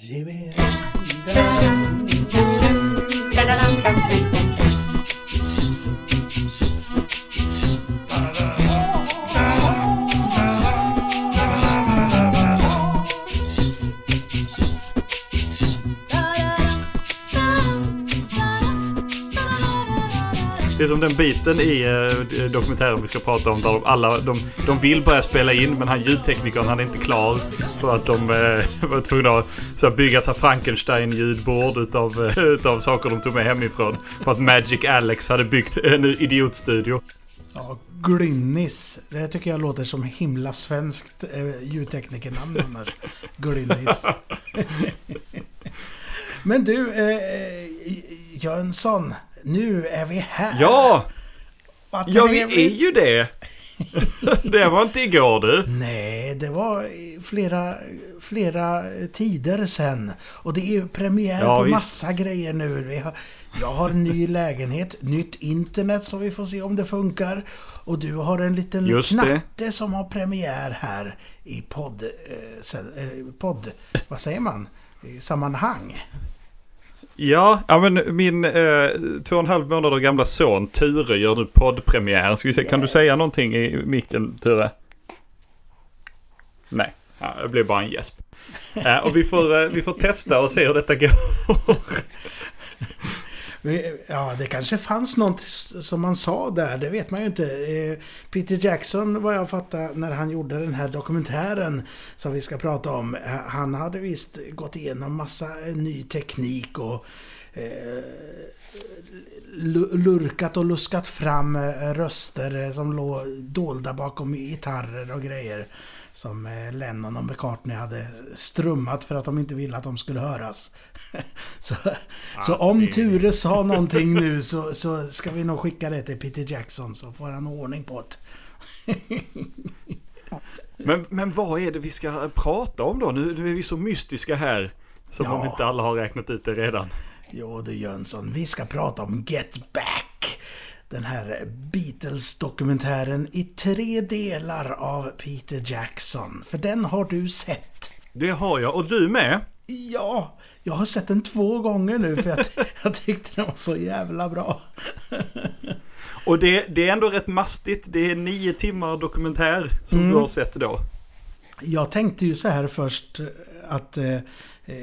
Det är som den biten i eh, dokumentären vi ska prata om där de alla de, de vill börja spela in men han ljudteknikern han är inte klar för att de eh, var tvungna att så bygga så Frankenstein-ljudbord utav, eh, utav saker de tog med hemifrån. För att Magic Alex hade byggt en idiotstudio. Ja, Glynnis. Det tycker jag låter som himla svenskt eh, ljudteknikernamn annars. Glynnis. Men du, eh, Jönsson. Nu är vi här. Ja! Ja, vi är ju det! det var inte igår du. Nej, det var flera, flera tider sen. Och det är ju premiär Ja, på visst. massa grejer nu. Vi har, jag har en ny lägenhet, nytt internet så vi får se om det funkar. Och du har en liten Just det. knatte som har premiär här i podd... Eh, eh, podd... Vad säger man? I sammanhang. Ja, ja men min eh, två och en halv månader gamla son Ture gör nu poddpremiär. Ska vi se, kan du säga någonting i micken Ture? Nej, ja, det blir bara en gäsp. Eh, och vi får, eh, vi får testa och se hur detta går. Ja, det kanske fanns något som man sa där, det vet man ju inte. Eh, Peter Jackson, vad jag fattar, när han gjorde den här dokumentären som vi ska prata om, eh, han hade visst gått igenom massa eh, ny teknik och lurkat och luskat fram röster som låg dolda bakom gitarrer och grejer. Som eh, Lennon och McCartney hade strummat för att de inte ville att de skulle höras. så så Alltså, om det Ture sa någonting nu så, så ska vi nog skicka det till Peter Jackson så får han ordning på det. Men, men vad är det vi ska prata om då? Nu, nu är vi så mystiska här. Som Ja. om inte alla har räknat ut det redan. Jo du Jönsson, vi ska prata om Get Back. Den här Beatles-dokumentären i tre delar av Peter Jackson. För den har du sett. Det har jag, och du med. Ja, jag har sett den två gånger nu för att jag tyckte den var så jävla bra. Och det, det är ändå rätt mastigt. Det är nio timmar dokumentär som Mm. du har sett då. Jag tänkte ju så här först att eh, Eh,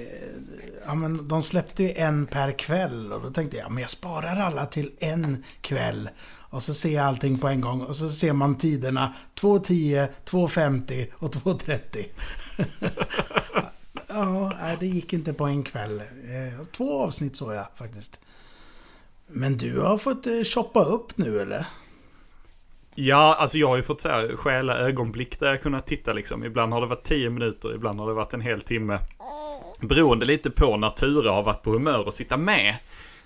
ja, men de släppte ju en per kväll och då tänkte jag men jag sparar alla till en kväll. Och så ser jag allting på en gång och så ser man tiderna 2.10, 2.50 och 2.30. ja, nej, det gick inte på en kväll. Eh, två avsnitt såg jag faktiskt. Men du har fått eh, shoppa upp nu eller? Ja, alltså jag har ju fått så här stjäla ögonblick där jag kunnat titta liksom. Ibland har det varit 10 minuter, ibland har det varit en hel timme. Beroende lite på när Ture har varit på humör att sitta med.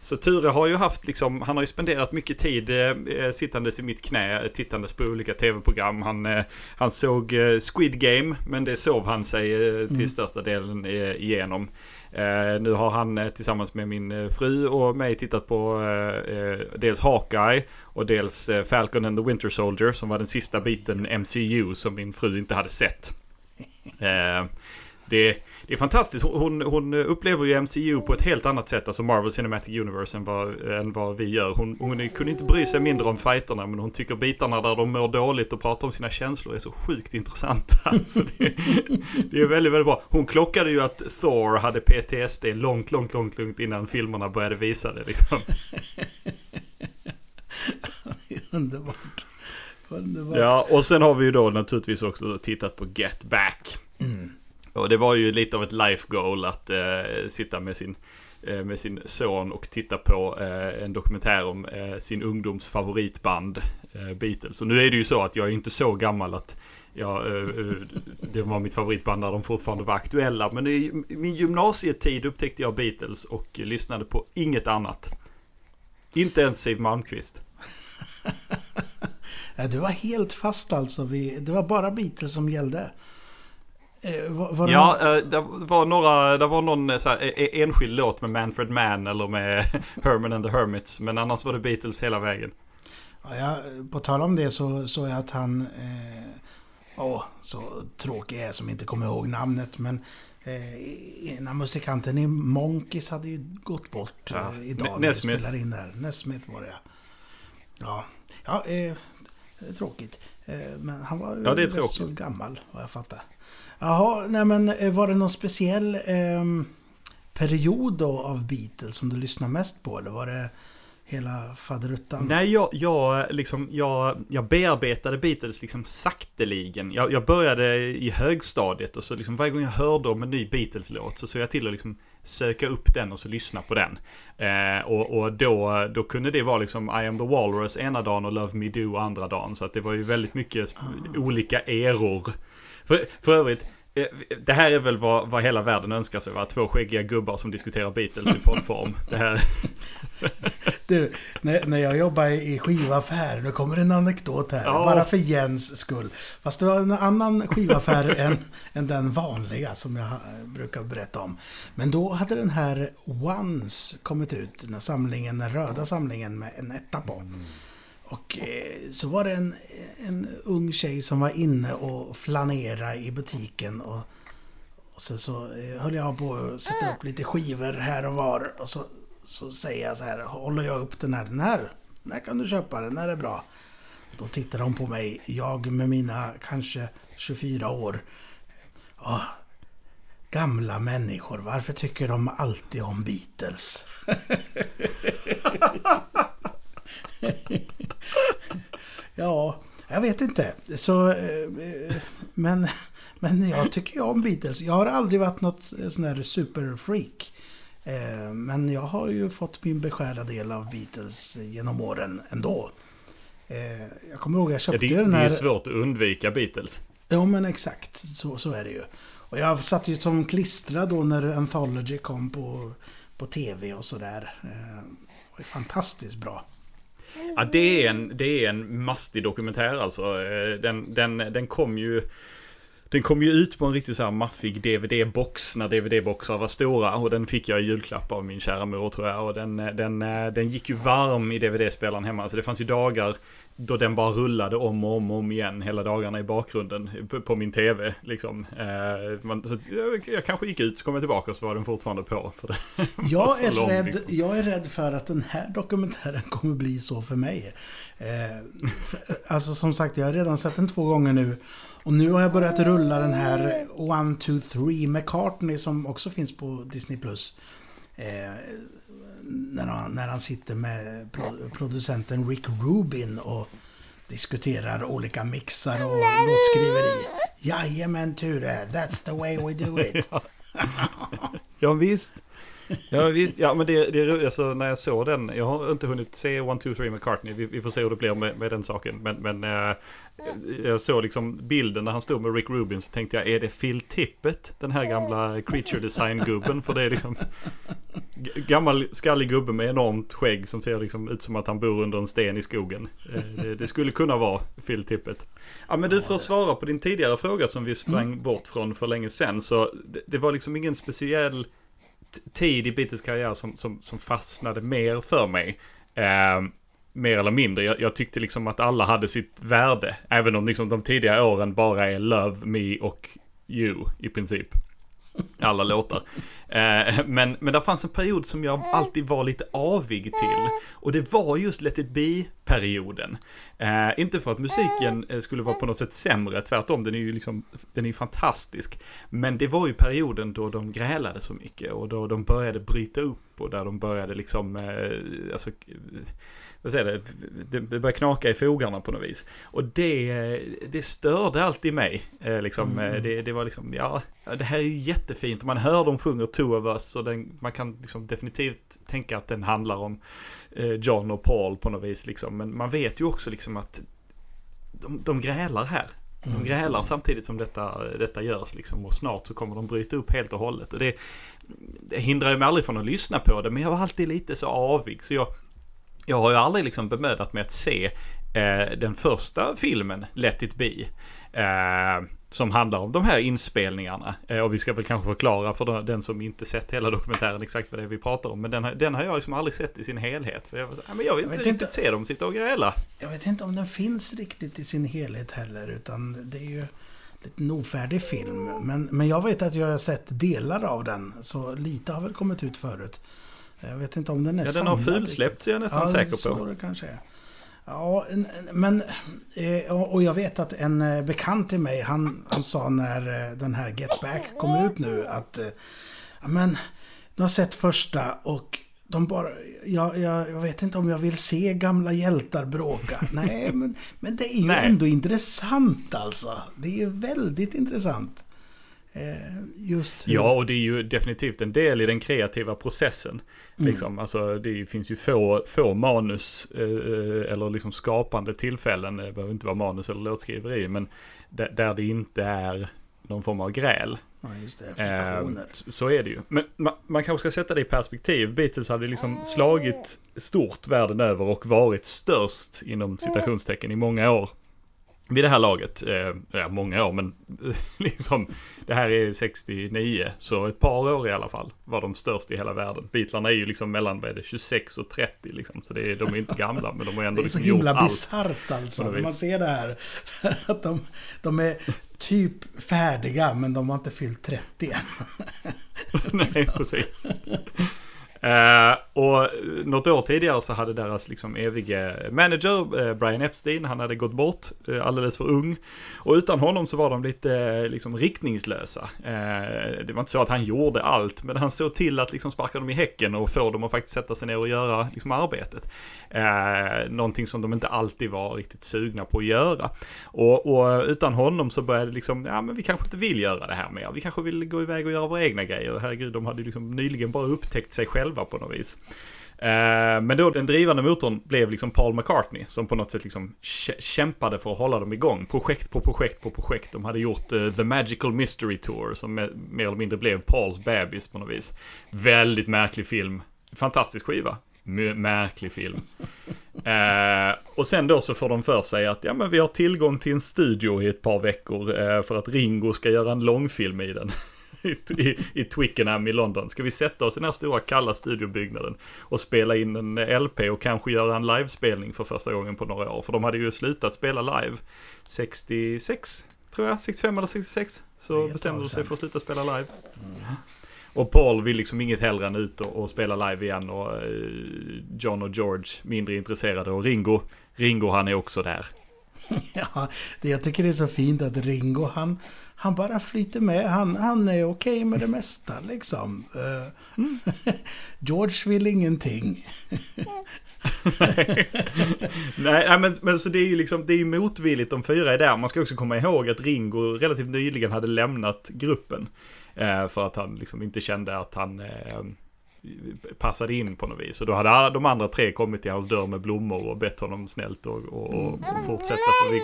Så Ture har ju haft liksom, han har ju spenderat mycket tid eh, sittandes i mitt knä, eh, tittandes på olika tv-program. Han, eh, han såg eh, Squid Game, men det sov han sig eh, till största delen eh, igenom. Eh, nu har han eh, tillsammans med min eh, fru och mig tittat på eh, eh, dels Hawkeye och dels eh, Falcon and the Winter Soldier som var den sista biten MCU som min fru inte hade sett. Eh, det, det är fantastiskt. Hon, hon upplever ju MCU på ett helt annat sätt, alltså Marvel Cinematic Universe, än vad, än vad vi gör. Hon, hon kunde inte bry sig mindre om fighterna, men hon tycker bitarna där de mår dåligt och pratar om sina känslor är så sjukt intressanta. Alltså det, det är väldigt, väldigt bra. Hon klockade ju att Thor hade PTSD långt, långt, långt, långt innan filmerna började visa det liksom. Underbart. Underbart. Ja, och sen har vi ju då naturligtvis också tittat på Get Back. Och det var ju lite av ett life goal att eh, sitta med sin, eh, med sin son och titta på eh, en dokumentär om eh, sin ungdoms favoritband eh, Beatles. Och nu är det ju så att jag är inte så gammal att Ja, eh, eh, det var mitt favoritband när de fortfarande var aktuella. Men i min gymnasietid upptäckte jag Beatles och lyssnade på inget annat. Inte ens Siw Malmkvist. Du var helt fast alltså. Det var bara Beatles som gällde. Eh, var, Ja, eh, det var några, det var någon eh, så här, eh, enskild låt med Manfred Mann eller med Herman and the Hermits. Men annars var det Beatles hela vägen. Ja, jag, på tal om det så såg jag att han... eh, Åh, så tråkig jag är som inte kommer ihåg namnet. Men Eh, ena musikanten i Monkeys hade ju gått bort Ja. eh, idag när vi Nesmith. spelar in där. Nesmith var det ja. Ja, eh, det är tråkigt. Men han var ju Ja, rätt så gammal vad jag fattar. Jaha, nej men eh, var det någon speciell ehm, period då av Beatles som du lyssnar mest på? Eller var det hela faderuttan? Nej, jag, jag, liksom, jag, jag bearbetade Beatles liksom sakteligen. Jag, jag började i högstadiet och så liksom varje gång jag hörde om en ny Beatles-låt så såg jag till att liksom söka upp den och så lyssna på den. Eh, och och då, då kunde det vara liksom I am the Walrus ena dagen och Love Me Do andra dagen. Så att det var ju väldigt mycket sp- olika eror. För, för övrigt, eh, det här är väl vad, vad hela världen önskar sig va? Två skäggiga gubbar som diskuterar Beatles i poddform. Det här... Du, när, när jag jobbade i skivaffär, nu kommer en anekdot här. Ja. Bara för Jens skull. Fast det var en annan skivaffär än, än den vanliga som jag brukar berätta om. Men då hade den här Once kommit ut, den här samlingen, den röda samlingen med en etta på. Och eh, så var det en, en ung tjej som var inne och flanerade i butiken. Och, och så, så eh, höll jag på att sätta upp lite skivor här och var. Och så, så säger jag så här, håller jag upp den här, den här, den här kan du köpa, den här är bra. Då tittar de på mig, jag med mina kanske 24 år. Åh, gamla människor, varför tycker de alltid om Beatles? ja, jag vet inte. Så, eh, eh, men, men jag tycker ju om Beatles. Jag har aldrig varit något sån här superfreak. Eh, Men jag har ju fått min beskärda del av Beatles genom åren ändå. Eh, Jag kommer ihåg jag Ja, köpte det, ju det den är här... ju svårt att undvika Beatles. Ja men exakt, så, så är det ju. Och jag satt ju som klistrad då när Anthology kom på, på tv och sådär. Eh, Det var fantastiskt bra. Ja, det är en, det är en mastig dokumentär alltså. Eh, den, den, den kom ju... Den kom ju ut på en riktigt så här maffig DVD-box när DVD-boxar var stora. Och den fick jag i julklapp av min kära mor tror jag. Och den, eh, den, eh, den gick ju varm i DVD-spelaren hemma. Så det fanns ju dagar då den bara rullade om och om och om igen hela dagarna i bakgrunden på, min tv. Liksom. Eh, man, så jag, jag kanske gick ut, så kom jag tillbaka och så var den fortfarande på. För det Jag är, lång, rädd, liksom. jag är rädd för att den här dokumentären kommer bli så för mig. Eh, för, alltså som sagt, jag har redan sett den två gånger nu. Och nu har jag börjat rulla den här One, Two, Three McCartney som också finns på Disney+. Eh, när, han, när han sitter med pro, producenten Rick Rubin och diskuterar olika mixar och låtskriveri. Jajamän Ture, that's the way we do it. Ja visst. Ja visst, ja men det, det är roligt, alltså, när jag såg den, jag har inte hunnit se One, Two, Three McCartney, vi, vi får se hur det blir med, med den saken. Men, men äh, jag såg liksom bilden när han stod med Rick Rubin så tänkte jag, är det Phil Tippett? Den här gamla creature design-gubben? För det är liksom gammal skallig gubbe med enormt skägg som ser liksom ut som att han bor under en sten i skogen. Eh, det, det skulle kunna vara Phil Tippett. Ja men du, för att svara på din tidigare fråga som vi sprang bort från för länge sedan, så det, det var liksom ingen speciell tid i Beatles karriär som, som, som fastnade mer för mig. Eh, mer eller mindre. Jag, jag tyckte liksom att alla hade sitt värde. Även om liksom de tidiga åren bara är Love Me och You i princip. Alla låtar. Eh, men, men det fanns en period som jag alltid var lite avig till. Och det var just Let It Be-perioden. Eh, inte för att musiken eh, skulle vara på något sätt sämre, tvärtom, den är ju liksom, den är fantastisk. Men det var ju perioden då de grälade så mycket och då de började bryta upp och där de började liksom, eh, alltså, vad säger det, det började knaka i fogarna på något vis. Och det, det störde alltid mig. Eh, liksom, eh, det, det var liksom, ja, det här är ju jättefint. Man hör dem sjunger Two of Us och den, man kan liksom definitivt tänka att den handlar om eh, John och Paul på något vis. Liksom. Men man vet ju också liksom att de, de grälar här. De grälar samtidigt som detta, detta görs liksom och snart så kommer de bryta upp helt och hållet. Och det, det hindrar ju mig aldrig från att lyssna på det men jag var alltid lite så avig så jag, jag har ju aldrig liksom bemödat mig att se eh, den första filmen, Let It Be. Eh, som handlar om de här inspelningarna. Eh, och vi ska väl kanske förklara för den- som inte sett hela dokumentären exakt vad det är vi pratar om. Men den, har- den har jag liksom aldrig sett i sin helhet. För jag, var så, "Ja, men jag vill Jag inte riktigt se dem sitta och gräla. Jag vet inte om den finns riktigt i sin helhet heller, utan det är ju... lite ofärdig film. Men, men jag vet att jag har sett delar av den, så lite har väl kommit ut förut. Jag vet inte om den är Ja, den har fulsläppts är jag nästan ja, säker så på. det kanske är. Ja, en- en- men... eh, Och jag vet att en eh, bekant till mig, han, han sa när eh, den här Get Back kom ut nu att... men, du har sett första och de bara... Jag, jag, jag vet inte om jag vill se gamla hjältar bråka. Nej, men, men det är ju Nej. ändå intressant alltså. Det är ju väldigt intressant. Eh, Just hur... Ja, och det är ju definitivt en del i den kreativa processen. Liksom, alltså, det finns ju få, få manus eh, eller liksom skapande tillfällen, det behöver inte vara manus eller låtskriveri, men där, där det inte är någon form av gräl. Ja, just det. Eh, så är det ju. Men man, man kanske ska sätta det i perspektiv. Beatles hade liksom slagit stort världen över och varit störst inom citationstecken i många år. Vid det här laget, eh, ja många år men liksom det här är 69 så ett par år i alla fall var de störst i hela världen. Beatlarna är ju liksom mellan vad är det, 26 och 30 liksom så det är, de är inte gamla men de har ändå Det är så liksom gjort himla allt. bisarrt alltså, när man ser det här. Att de, de är typ färdiga, men de har inte fyllt 30 än. Nej, precis. Eh, och något år tidigare så hade deras liksom evige manager, eh, Brian Epstein, han hade gått bort eh, alldeles för ung. Och utan honom så var de lite eh, liksom riktningslösa. Eh, det var inte så att han gjorde allt, men han såg till att liksom sparka dem i häcken och få dem att faktiskt sätta sig ner och göra liksom arbetet. Eh, någonting som de inte alltid var riktigt sugna på att göra. Och, och utan honom så började det liksom, ja men vi kanske inte vill göra det här mer. Vi kanske vill gå iväg och göra våra egna grejer. Herregud, de hade ju liksom nyligen bara upptäckt sig själva på något vis. Eh, men då den drivande motorn blev liksom Paul McCartney som på något sätt liksom kämpade för att hålla dem igång. Projekt på projekt på projekt. De hade gjort uh, The Magical Mystery Tour som mer eller mindre blev Pauls bebis på något vis. Väldigt märklig film. Fantastisk skiva. My- märklig film. Uh, och sen då så får de för sig att ja, men vi har tillgång till en studio i ett par veckor uh, för att Ringo ska göra en långfilm i den. I, i, Twickenham i London. Ska vi sätta oss i den här stora kalla studiobyggnaden och spela in en LP och kanske göra en livespelning för första gången på några år. För de hade ju slutat spela live 66, tror jag, 65 eller 66. Det är Så bestämde de sig för att sluta spela live. Och Paul vill liksom inget hellre än ut och, och spela live igen och eh, John och George mindre intresserade och Ringo, Ringo han är också där. Ja, det jag tycker det är så fint att Ringo, han, han bara flyter med. Han, han är okej med det mesta liksom. Eh, George vill ingenting. nej, nej men, men så det är ju liksom, det är motvilligt de fyra är där. Man ska också komma ihåg att Ringo relativt nyligen hade lämnat gruppen. Eh, för att han liksom inte kände att han eh, passade in på något vis. Och då hade de andra tre kommit till hans dörr med blommor och bett honom snällt och, och, och, och fortsätta. För vi,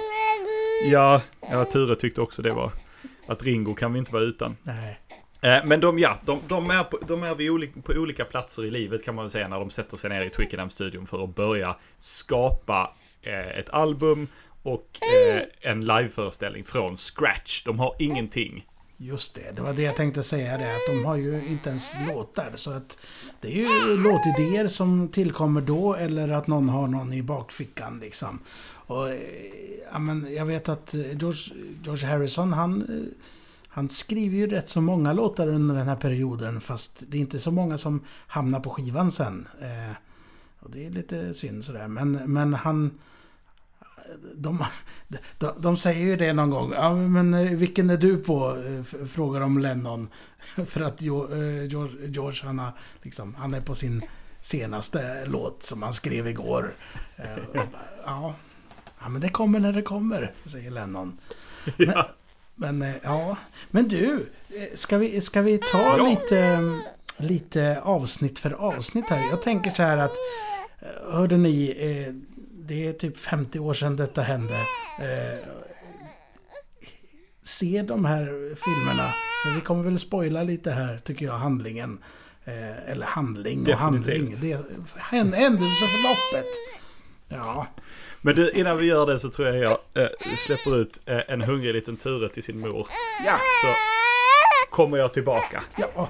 ja, ja, Ture tyckte också det var att Ringo kan vi inte vara utan. Nej. Eh, Men de, ja, de, de är, på, de är olika, på olika platser i livet kan man väl säga när de sätter sig ner i Twickenham-studion för att börja skapa eh, ett album och eh, en liveföreställning från scratch. De har ingenting. Just det, det var det jag tänkte säga det. Att de har ju inte ens låtar. Så att det är ju låtidéer som tillkommer då eller att någon har någon i bakfickan liksom. Och, eh, ja, men jag vet att eh, George, George Harrison han, eh, han skriver ju rätt så många låtar under den här perioden. Fast det är inte så många som hamnar på skivan sen. Eh, och det är lite synd sådär. Men, men han... De, de, de säger ju det någon gång. Ja, men vilken är du på? Frågar de Lennon. För att George, George han, har, liksom, han är på sin senaste låt som han skrev igår. Ja, ja, men det kommer när det kommer, säger Lennon. Men, Ja. men eh, ja, men du, eh, ska vi, ska vi ta Ja. lite, lite avsnitt för avsnitt här? Jag tänker så här att, eh, hörde ni, eh, det är typ 50 år sedan detta hände. Eh, Se de här filmerna, för vi kommer väl spoila lite här, tycker jag, handlingen. Eh, Eller handling och Definitivt. handling. Det, hän- händelseförloppet. Ja, Men du, innan vi gör det så tror jag jag eh, släpper ut eh, en hungrig liten Ture till sin mor. ja, Så kommer jag tillbaka. ja.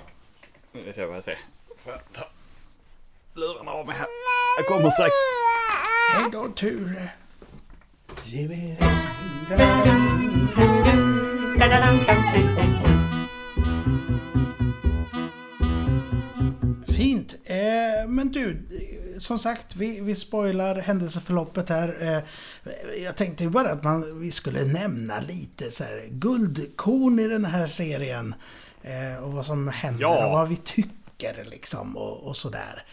Nu ska jag bara se. Får jag ta lurarna av mig här. Jag kommer strax. Hej då Ture. Fint. Eh, men du, som sagt, vi, vi spoilar händelseförloppet här. Eh, jag tänkte ju bara att man, vi skulle nämna lite så här, guldkorn i den här serien. Eh, och vad som händer Ja. och vad vi tycker liksom och, och sådär.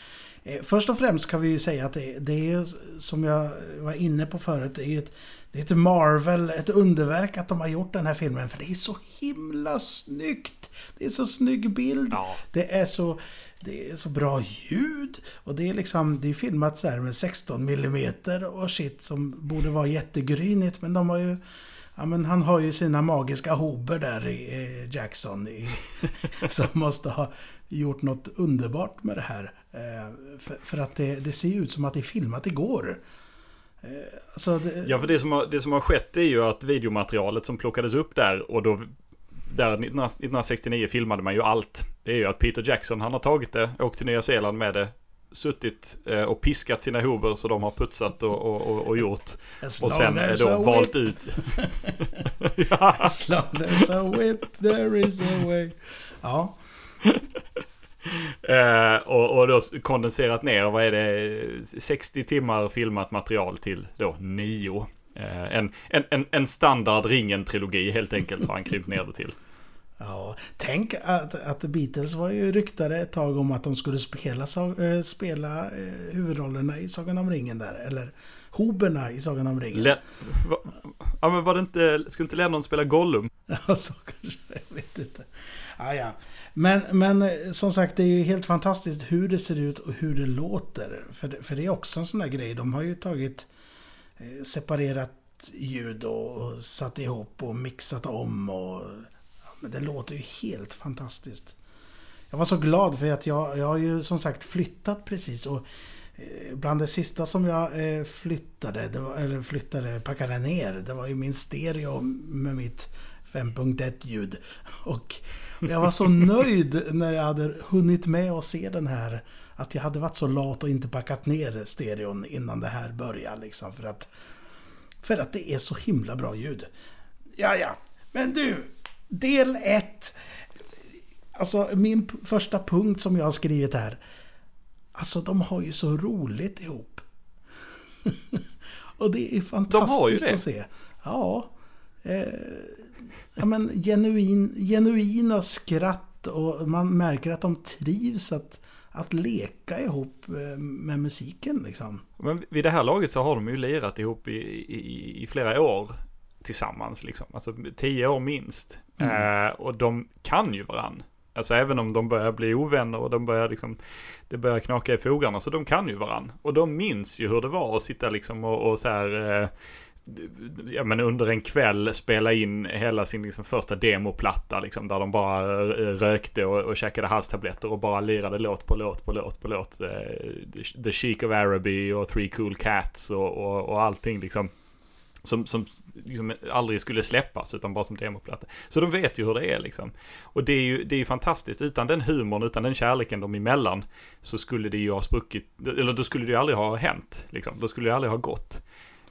Eh, först och främst kan vi ju säga att det, det är som jag var inne på förut, det är ett, det är ett Marvel, ett underverk att de har gjort den här filmen. För det är så himla snyggt! Det är så snygg bild. Ja. Det är så, det är så bra ljud. Och det är liksom, det är filmat så här med 16 mm och shit som borde vara jättegrynigt. Men de har ju, ja men han har ju sina magiska hober där i eh, Jackson. I, som måste ha gjort något underbart med det här. Eh, för, för att det, det ser ju ut som att det är filmat igår. Eh, det, Ja, för det som, har, det som har skett är ju att videomaterialet som plockades upp där och då där 19- 1969 filmade man ju allt. Det är ju att Peter Jackson, han har tagit det, åkt till Nya Zeeland med det, suttit eh, och piskat sina hober så de har putsat och, och, och, gjort. Och sen eh, då valt whip, ut. ja. As long there's a whip, there is a way. Ja, Eh, och, och då kondenserat ner, vad är det, 60 timmar filmat material till då 9. Eh, en, en, en, en standard ringen-trilogi helt enkelt har han krympt ner det till. Ja, tänk att, att Beatles var ju ryktade ett tag om att de skulle spela, eh, spela eh, huvudrollerna i Sagan om ringen där. Eller hoberna i Sagan om ringen. Le- va, ja men var det inte, skulle inte Lennon spela Gollum? Ja, så kanske. Jag vet inte. Ja, ja. Men, men som sagt, det är ju helt fantastiskt hur det ser ut och hur det låter. För, det- för det är också en sån där grej. De har ju tagit Eh, separerat ljud och, satt ihop och mixat om. Och, ja, men det låter ju helt fantastiskt. Jag var så glad för att jag, jag har ju som sagt flyttat precis. Och eh, Bland det sista som jag eh, flyttade, det var, eller flyttade, packade ner, det var ju min stereo med mitt 5.1 ljud. Och jag var så nöjd när jag hade hunnit med att se den här. Att jag hade varit så lat och inte packat ner stereon innan det här började. Liksom, för, att, för att det är så himla bra ljud. Ja, ja. Men du, del 1. Alltså min första punkt som jag har skrivit här. Alltså de har ju så roligt ihop. och det är fantastiskt ju det. att se. Ja. Eh, ja men genuin, genuina skratt och man märker att de trivs att, att leka ihop eh, med musiken liksom. Men vid det här laget så har de ju lirat ihop i, i, i flera år tillsammans liksom. Alltså tio år minst. Eh, och de kan ju varann. Alltså även om de börjar bli ovänner och de börjar liksom, det börjar knaka i fogarna så de kan ju varann. Och de minns ju hur det var att sitta liksom och, och så här, eh, ja men under en kväll spela in hela sin liksom första demoplatta liksom där de bara rökte och, och käkade halstabletter och bara lirade låt på låt på låt på låt. Eh, The- The Chic of Araby och Three Cool Cats och, och, och allting liksom. Som, som liksom aldrig skulle släppas utan bara som demoplatta. Så de vet ju hur det är liksom. Och det är ju det är ju fantastiskt. Utan den humorn, utan den kärleken de emellan så skulle det ju ha spruckit. Eller då skulle det ju aldrig ha hänt. Liksom. Då skulle det aldrig ha gått.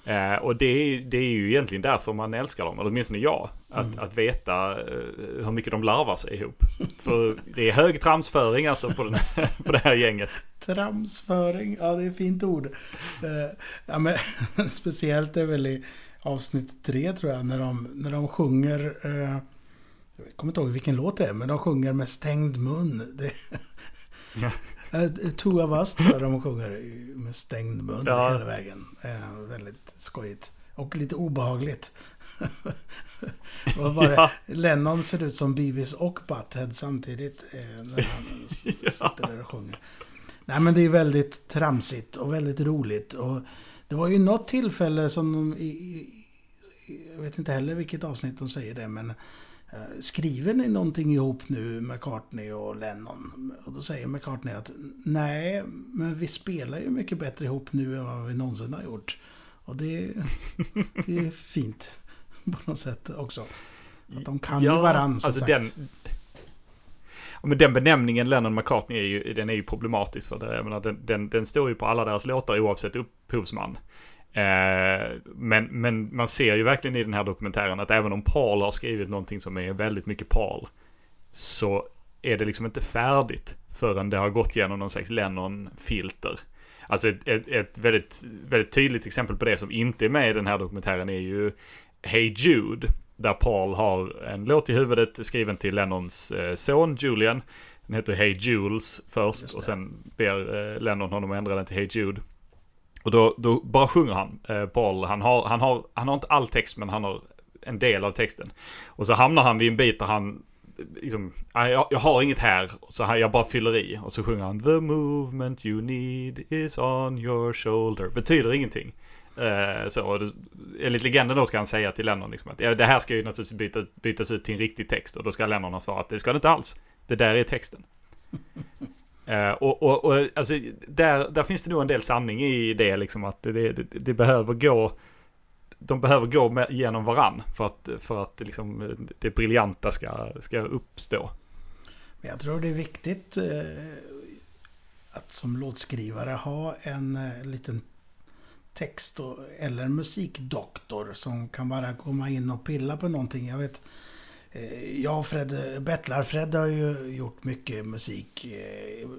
Eh, och det är, det är ju egentligen därför man älskar dem, eller åtminstone jag. Att, att veta eh, hur mycket de larvar sig ihop. För det är hög tramsföring alltså på, den, på det här gänget. Tramsföring, ja det är ett fint ord. Eh, ja, men, speciellt är väl i avsnitt tre tror jag, när de, när de sjunger... Eh, jag kommer inte ihåg vilken låt det är, men de sjunger med stängd mun. Det, Two of us tror jag de sjunger med stängd mun Ja. hela vägen. Eh, väldigt skojigt. Och lite obehagligt. Vad var det? Ja. Lennon ser ut som Beavis och Butthead samtidigt eh, när han s- sitter där och sjunger. Nej men det är väldigt tramsigt och väldigt roligt. Och det var ju något tillfälle som de i, i, jag vet inte heller vilket avsnitt de säger det, men eh, skriver ni någonting ihop nu, McCartney och Lennon? Och då säger McCartney att nej, men vi spelar ju mycket bättre ihop nu än vad vi någonsin har gjort. Och det, det är fint på något sätt också. Att de kan ju varann som alltså sagt. Den, Ja, men den benämningen Lennon McCartney är ju, den är ju problematisk för det. Jag menar, den, den, den står ju på alla deras låtar oavsett upphovsman. Eh, men, men man ser ju verkligen i den här dokumentären att även om Paul har skrivit någonting som är väldigt mycket Paul. Så är det liksom inte färdigt förrän det har gått igenom någon slags Lennon-filter. Alltså ett, ett, ett, väldigt, väldigt tydligt exempel på det som inte är med i den här dokumentären är ju Hey Jude. Där Paul har en låt i huvudet skriven till Lennons eh, son Julian. Den heter Hey Jules först och sen ber eh, Lennon honom ändra den till Hey Jude. Och då, då bara sjunger han, eh, Paul. Han har, han, har, han har inte all text men han har en del av texten. Och så hamnar han vid en bit där han eh, liksom, jag, jag, har inget här, så här, jag bara fyller i. Och så sjunger han The movement you need is on your shoulder. Betyder ingenting. Eh, så, enligt legenden då ska han säga till Lennon liksom att ja, det här ska ju naturligtvis byta, bytas ut till en riktig text. Och då ska Lennon ha svarat det ska det inte alls. Det där är texten uh, och, och, och alltså, där, där finns det nog en del sanning i det liksom att det, det, det behöver gå de behöver gå med, genom varann för att, för att liksom, det briljanta ska, ska uppstå. Jag tror det är viktigt eh, att som låtskrivare ha en eh, liten text och, eller musikdoktor som kan bara komma in och pilla på någonting. Jag vet, Eh, jag och Fred, Bettlar-Fred har ju gjort mycket musik. Eh,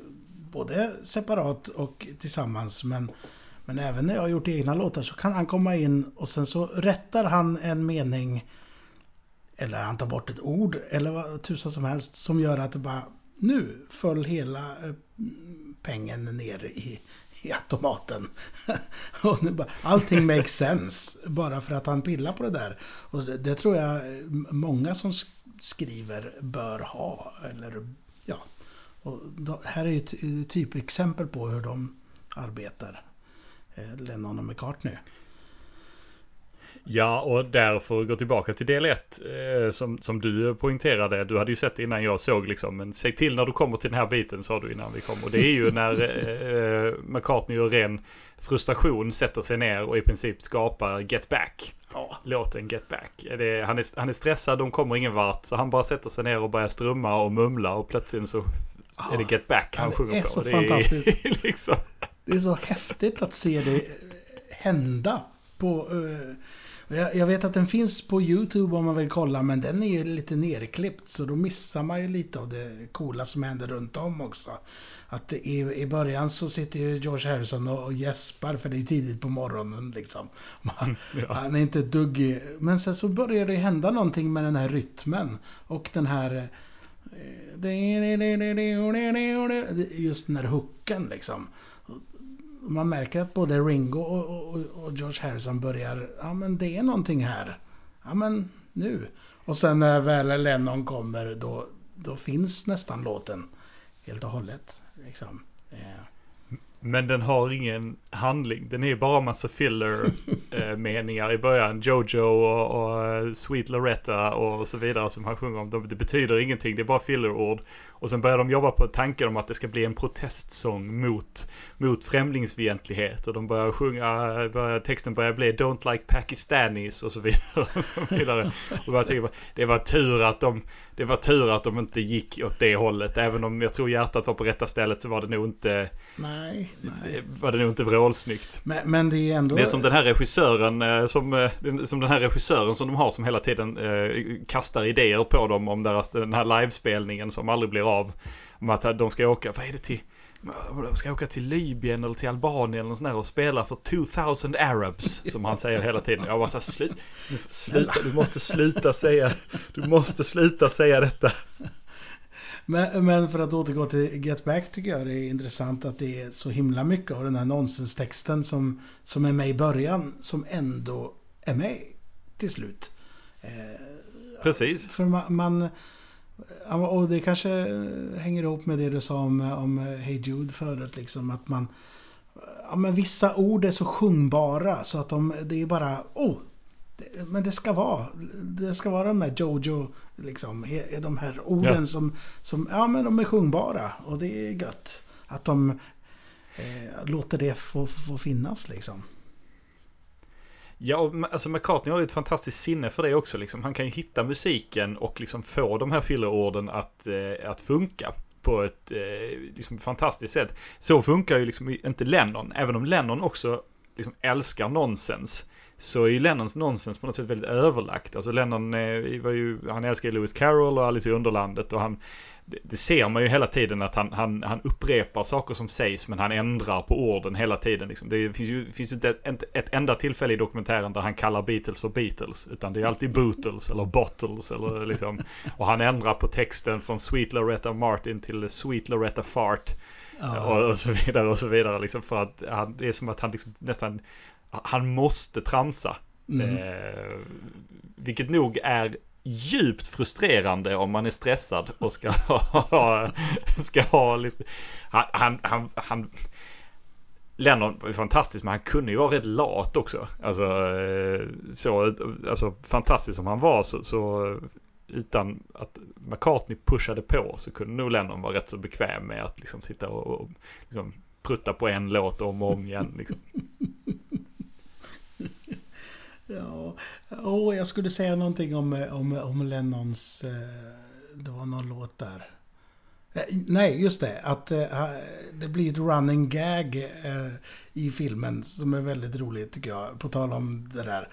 både separat och tillsammans. Men men även när jag har gjort egna låtar så kan han komma in och sen så rättar han en mening eller han tar bort ett ord eller vad tusan som helst som gör att det bara nu föll hela eh, pengen ner i, i automaten. och bara, allting makes sense bara för att han pillar på det där. Och det, det tror jag många som skriver bör ha. Eller, ja. Och då, här är ett typexempel på hur de arbetar. Eh, Lennon och McCartney. Ja, och därför gå tillbaka till del 1 eh, som, som du poängterade. Du hade ju sett innan jag såg liksom, men säg till när du kommer till den här biten sa du innan vi kom. Och det är ju när eh, McCartney och ren frustration sätter sig ner och i princip skapar Get Back. Ja. Låten Get Back. Det, han, är, han är stressad, de kommer ingen vart. Så han bara sätter sig ner och börjar strumma och mumla och plötsligt så är det Get Back han ja, sjunger på. Det är så fantastiskt. liksom. Det är så häftigt att se det hända. På, uh, jag, jag, vet att den finns på YouTube om man vill kolla, men den är ju lite nerklippt. Så då missar man ju lite av det coola som händer runt om också. Att i, i början så sitter ju George Harrison och, och gäspar, för det är tidigt på morgonen liksom. Man, ja. Han är inte dugg Men sen så börjar det hända någonting med den här rytmen. Och den här... Just den här hooken liksom man märker att både Ringo och, och, och, George Harrison börjar, ja men det är någonting här. Ja men nu. Och sen när väl Lennon kommer då, då finns nästan låten helt och hållet. Liksom. Eh. Men den har ingen handling. Den är bara massa filler-meningar eh, i början. Jojo och, och, eh, Sweet Loretta och så vidare som han sjunger om. Det betyder ingenting, det är bara filler-ord. Och sen börjar de jobba på tanken om att det ska bli en protestsång mot, mot främlingsfientlighet. Och de börjar sjunga, börjar, texten börjar bli Don't like Pakistanis och så vidare. Och så vidare. Och jag tänker, det var tur att de det var tur att de inte gick åt det hållet. Även om jag tror hjärtat var på rätta stället så var det nog inte... Nej, nej. Var det nog inte vrålsnyggt. Men, men det är ändå... Det är som den här regissören eh, som, eh, som den här regissören som de har som hela tiden eh, kastar idéer på dem om deras, den här livespelningen som aldrig blir av. Om att de ska åka, vad är det till? De ska åka till Libyen eller till Albanien eller sånt och spela för 2000 Arabs. Som han säger hela tiden. Jag bara så slut, sluta, du måste sluta säga, du måste sluta säga detta. Men, men, för att återgå till Get Back tycker jag det är intressant att det är så himla mycket av den här nonsenstexten som, som är med i början som ändå är med till slut. Eh, Precis. För man, man och det kanske hänger ihop med det du sa om, om Hey Jude förut. Liksom, att man... Ja, men vissa ord är så sjungbara så att de, det är bara... Oh, det, men det ska vara. Det ska vara de här Jojo, liksom. De här orden ja. som, som... Ja, men de är sjungbara. Och det är gött. Att de eh, låter det få, få finnas liksom. Ja, och alltså McCartney har ju ett fantastiskt sinne för det också. Liksom. Han kan ju hitta musiken och liksom få de här fillerorden att, eh, att funka på ett eh, liksom fantastiskt sätt. Så funkar ju liksom inte Lennon, även om Lennon också liksom älskar nonsens så är ju Lennons nonsens på något sätt väldigt överlagt. Alltså Lennon eh, var ju, han älskar ju Lewis Carroll och Alice i Underlandet och han det, det ser man ju hela tiden att han, han, han upprepar saker som sägs men han ändrar på orden hela tiden. Liksom. Det finns ju, finns ju inte ett, ett, enda tillfälle i dokumentären där han kallar Beatles för Beatles. Utan det är alltid Bootles eller Bottles eller liksom. Och han ändrar på texten från Sweet Loretta Martin till Sweet Loretta Fart. Och, och, så vidare och så vidare. Liksom för att han, det är som att han liksom nästan han måste tramsa. Mm. Eh, vilket nog är djupt frustrerande om man är stressad och ska ha, ska ha lite... Han, han, han, han Lennon var fantastisk men han kunde ju vara rätt lat också. Alltså, eh, så, alltså fantastisk som han var så, så utan att McCartney pushade på så kunde nog Lennon vara rätt så bekväm med att liksom sitta och, och liksom prutta på en låt om och om igen. Liksom. Ja, oh, jag skulle säga någonting om, eh, om, om Lennons... Eh, det var någon låt där. Eh, nej, just det. Att det blir ett running gag i filmen som är väldigt roligt tycker jag. På tal om det där.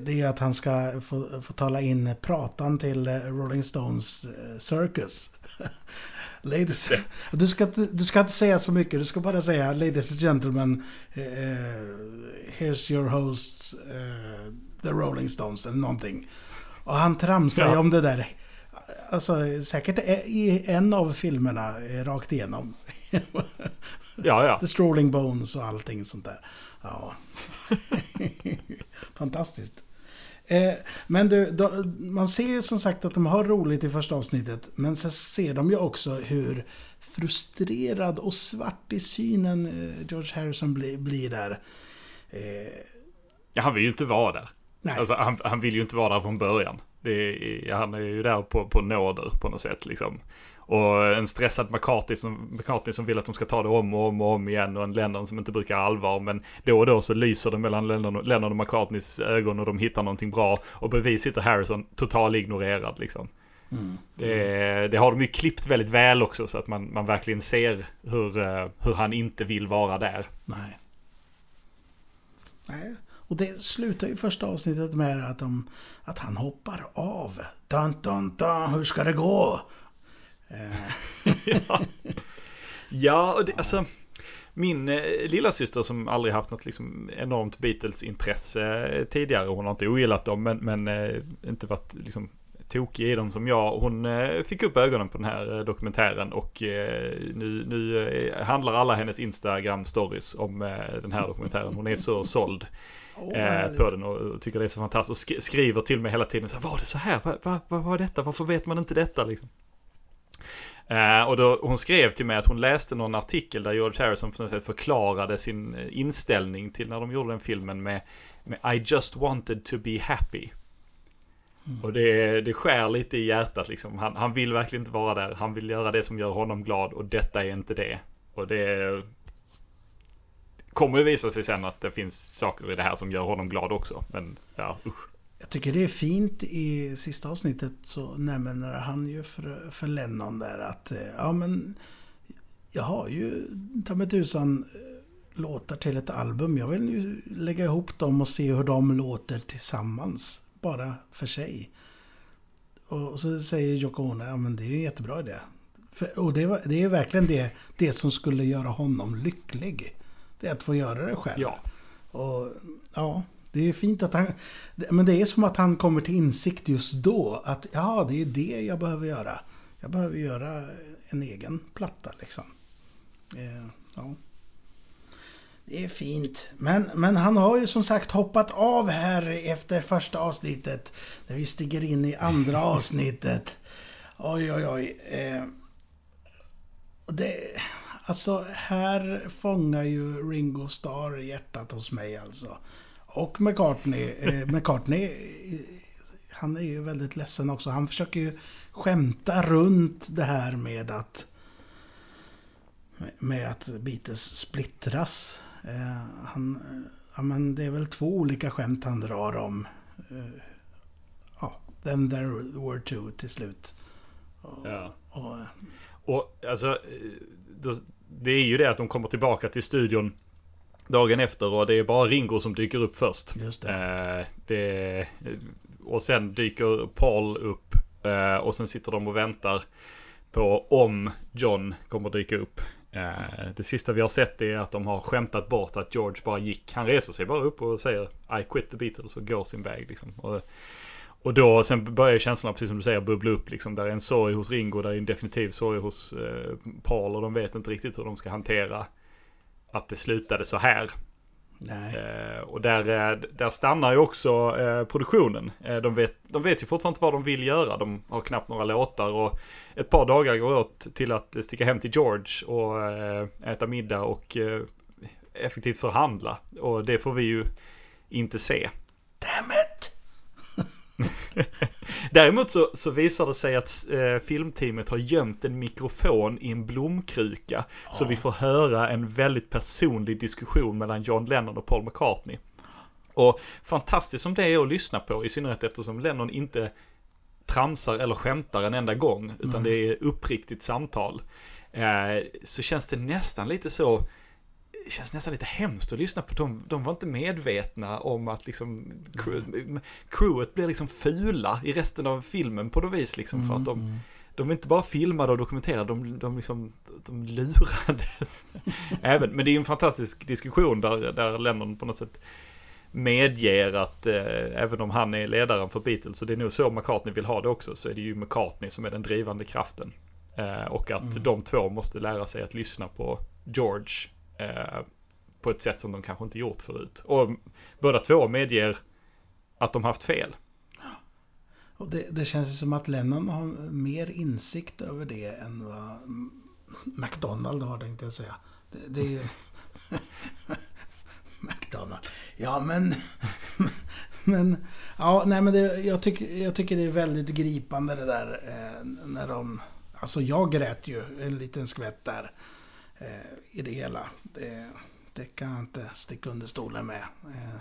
Det, är att han ska få, få tala in pratan till Rolling Stones Circus. Ladies, du, ska, du ska inte säga så mycket, du ska bara säga Ladies and gentlemen, uh, here's your hosts, uh, The Rolling Stones eller någonting. Och han tramsar ju ja. om det där. Alltså säkert i en av filmerna rakt igenom. ja, ja. The Strolling Bones och allting sånt där. Ja. Fantastiskt. Eh, men du, då, man ser ju som sagt att de har roligt i första avsnittet. Men så ser de ju också hur frustrerad och svart i synen eh, George Harrison bli, blir där. Eh, ja, han vill ju inte vara där. Nej. Alltså, han, han vill ju inte vara där från början. Är, han är ju där på, på nåder på något sätt liksom. Och en stressad McCarthy som, McCarthy som vill att de ska ta det om och om och om igen och en Lennon som inte brukar allvar. Men då och då så lyser det mellan Lennon och, Lennon och McCartneys ögon och de hittar någonting bra. Och bredvid sitter Harrison total ignorerad liksom. Mm. Det, det, har de ju klippt väldigt väl också så att man, man verkligen ser hur, eh, hur han inte vill vara där. Nej. Nej. Och det slutar ju första avsnittet med att, de, att han hoppar av. Dun, dun, dun, hur ska det gå? Ja. ja, och det, alltså min eh, lilla syster som aldrig haft något liksom enormt Beatles-intresse tidigare. Hon har inte ogillat dem men, men eh, inte varit liksom tokig i dem som jag. Hon eh, fick upp ögonen på den här dokumentären och nu, nu handlar alla hennes Instagram-stories om den här dokumentären. Hon är så såld oh, på den och tycker det är så fantastiskt. Och skriver till mig hela tiden så här, var det så här? Vad va, va, var detta? Varför vet man inte detta? Liksom. Uh, och då, hon skrev till mig att hon läste någon artikel där George Harrison förklarade sin eh, inställning till när de gjorde den filmen med, med I just wanted to be happy. Mm. Och det, det skär lite i hjärtat liksom. Han, han vill verkligen inte vara där. Han vill göra det som gör honom glad och detta är inte det. Och det kommer visa sig sen att det finns saker i det här som gör honom glad också. Men ja, usch. Jag tycker det är fint i sista avsnittet så nämner han ju för, för Lennon där att eh, ja men jag har ju ta mig tusan eh, låtar till ett album. Jag vill ju lägga ihop dem och se hur de låter tillsammans. Bara för sig. Och så säger Yoko Ono, ja men det är en jättebra idé. För, och det, var, det är verkligen det, det som skulle göra honom lycklig. Det är att få göra det själv. Ja. Och ja, det är fint att han... Men det är som att han kommer till insikt just då. Att ja, det är det jag behöver göra. Jag behöver göra en egen platta liksom. Eh, ja. Det är fint. Men, men han har ju som sagt hoppat av här efter första avsnittet. När vi stiger in i andra avsnittet. Oj, oj, oj. Eh, det, alltså, här fångar ju Ringo Starr hjärtat hos mig alltså. Och McCartney. Eh, McCartney, eh, han är ju väldigt ledsen också. Han försöker ju skämta runt det här med att med att Beatles splittras. Eh, han, ja, men det är väl två olika skämt han drar om. Eh, ja, then there were two till slut. Och, ja. och, och alltså, det är ju det att de kommer tillbaka till studion dagen efter och det är bara Ringo som dyker upp först. Just det. Eh, det och sen dyker Paul upp eh, och sen sitter de och väntar på om John kommer dyka upp. Eh, det sista vi har sett är att de har skämtat bort att George bara gick. Han reser sig bara upp och säger I quit the Beatles och går sin väg. Liksom. Och, och då sen börjar känslorna, precis som du säger, bubbla upp. Liksom. Där är en sorg hos Ringo, där är en definitiv sorg hos eh, Paul och de vet inte riktigt hur de ska hantera att det slutade så här. Eh, och där, eh, där stannar ju också eh, produktionen. Eh, de, vet, de vet ju fortfarande inte vad de vill göra. De har knappt några låtar och ett par dagar går åt till att sticka hem till George och eh, äta middag och eh, effektivt förhandla. Och det får vi ju inte se. Damn it! Däremot så, så visar det sig att eh, filmteamet har gömt en mikrofon i en blomkruka. Ja. Så vi får höra en väldigt personlig diskussion mellan John Lennon och Paul McCartney. Och fantastiskt som det är att lyssna på, i synnerhet eftersom Lennon inte tramsar eller skämtar en enda gång, utan mm. det är uppriktigt samtal. Eh, så känns det nästan lite så det känns nästan lite hemskt att lyssna på. De, de var inte medvetna om att liksom crew, crewet blir liksom fula i resten av filmen på något vis liksom. För att de, mm. de är inte bara filmade och dokumenterade, de, de, liksom, de lurades. Även, men det är en fantastisk diskussion där, där Lennon på något sätt medger att eh, även om han är ledaren för Beatles, och det är nog så McCartney vill ha det också, så är det ju McCartney som är den drivande kraften. Eh, och att mm. de två måste lära sig att lyssna på George Eh, på ett sätt som de kanske inte gjort förut. Och båda två medger att de haft fel. Och det, det känns som att Lennon har mer insikt över det än vad McDonald har, tänkte jag säga. Det, det är ju... McDonald. Ja, men... men... Ja, nej men det, jag, tycker, jag tycker det är väldigt gripande det där eh, när de... Alltså jag grät ju en liten skvätt där eh, i det hela. Det, det, kan jag inte sticka under stolen med. Eh,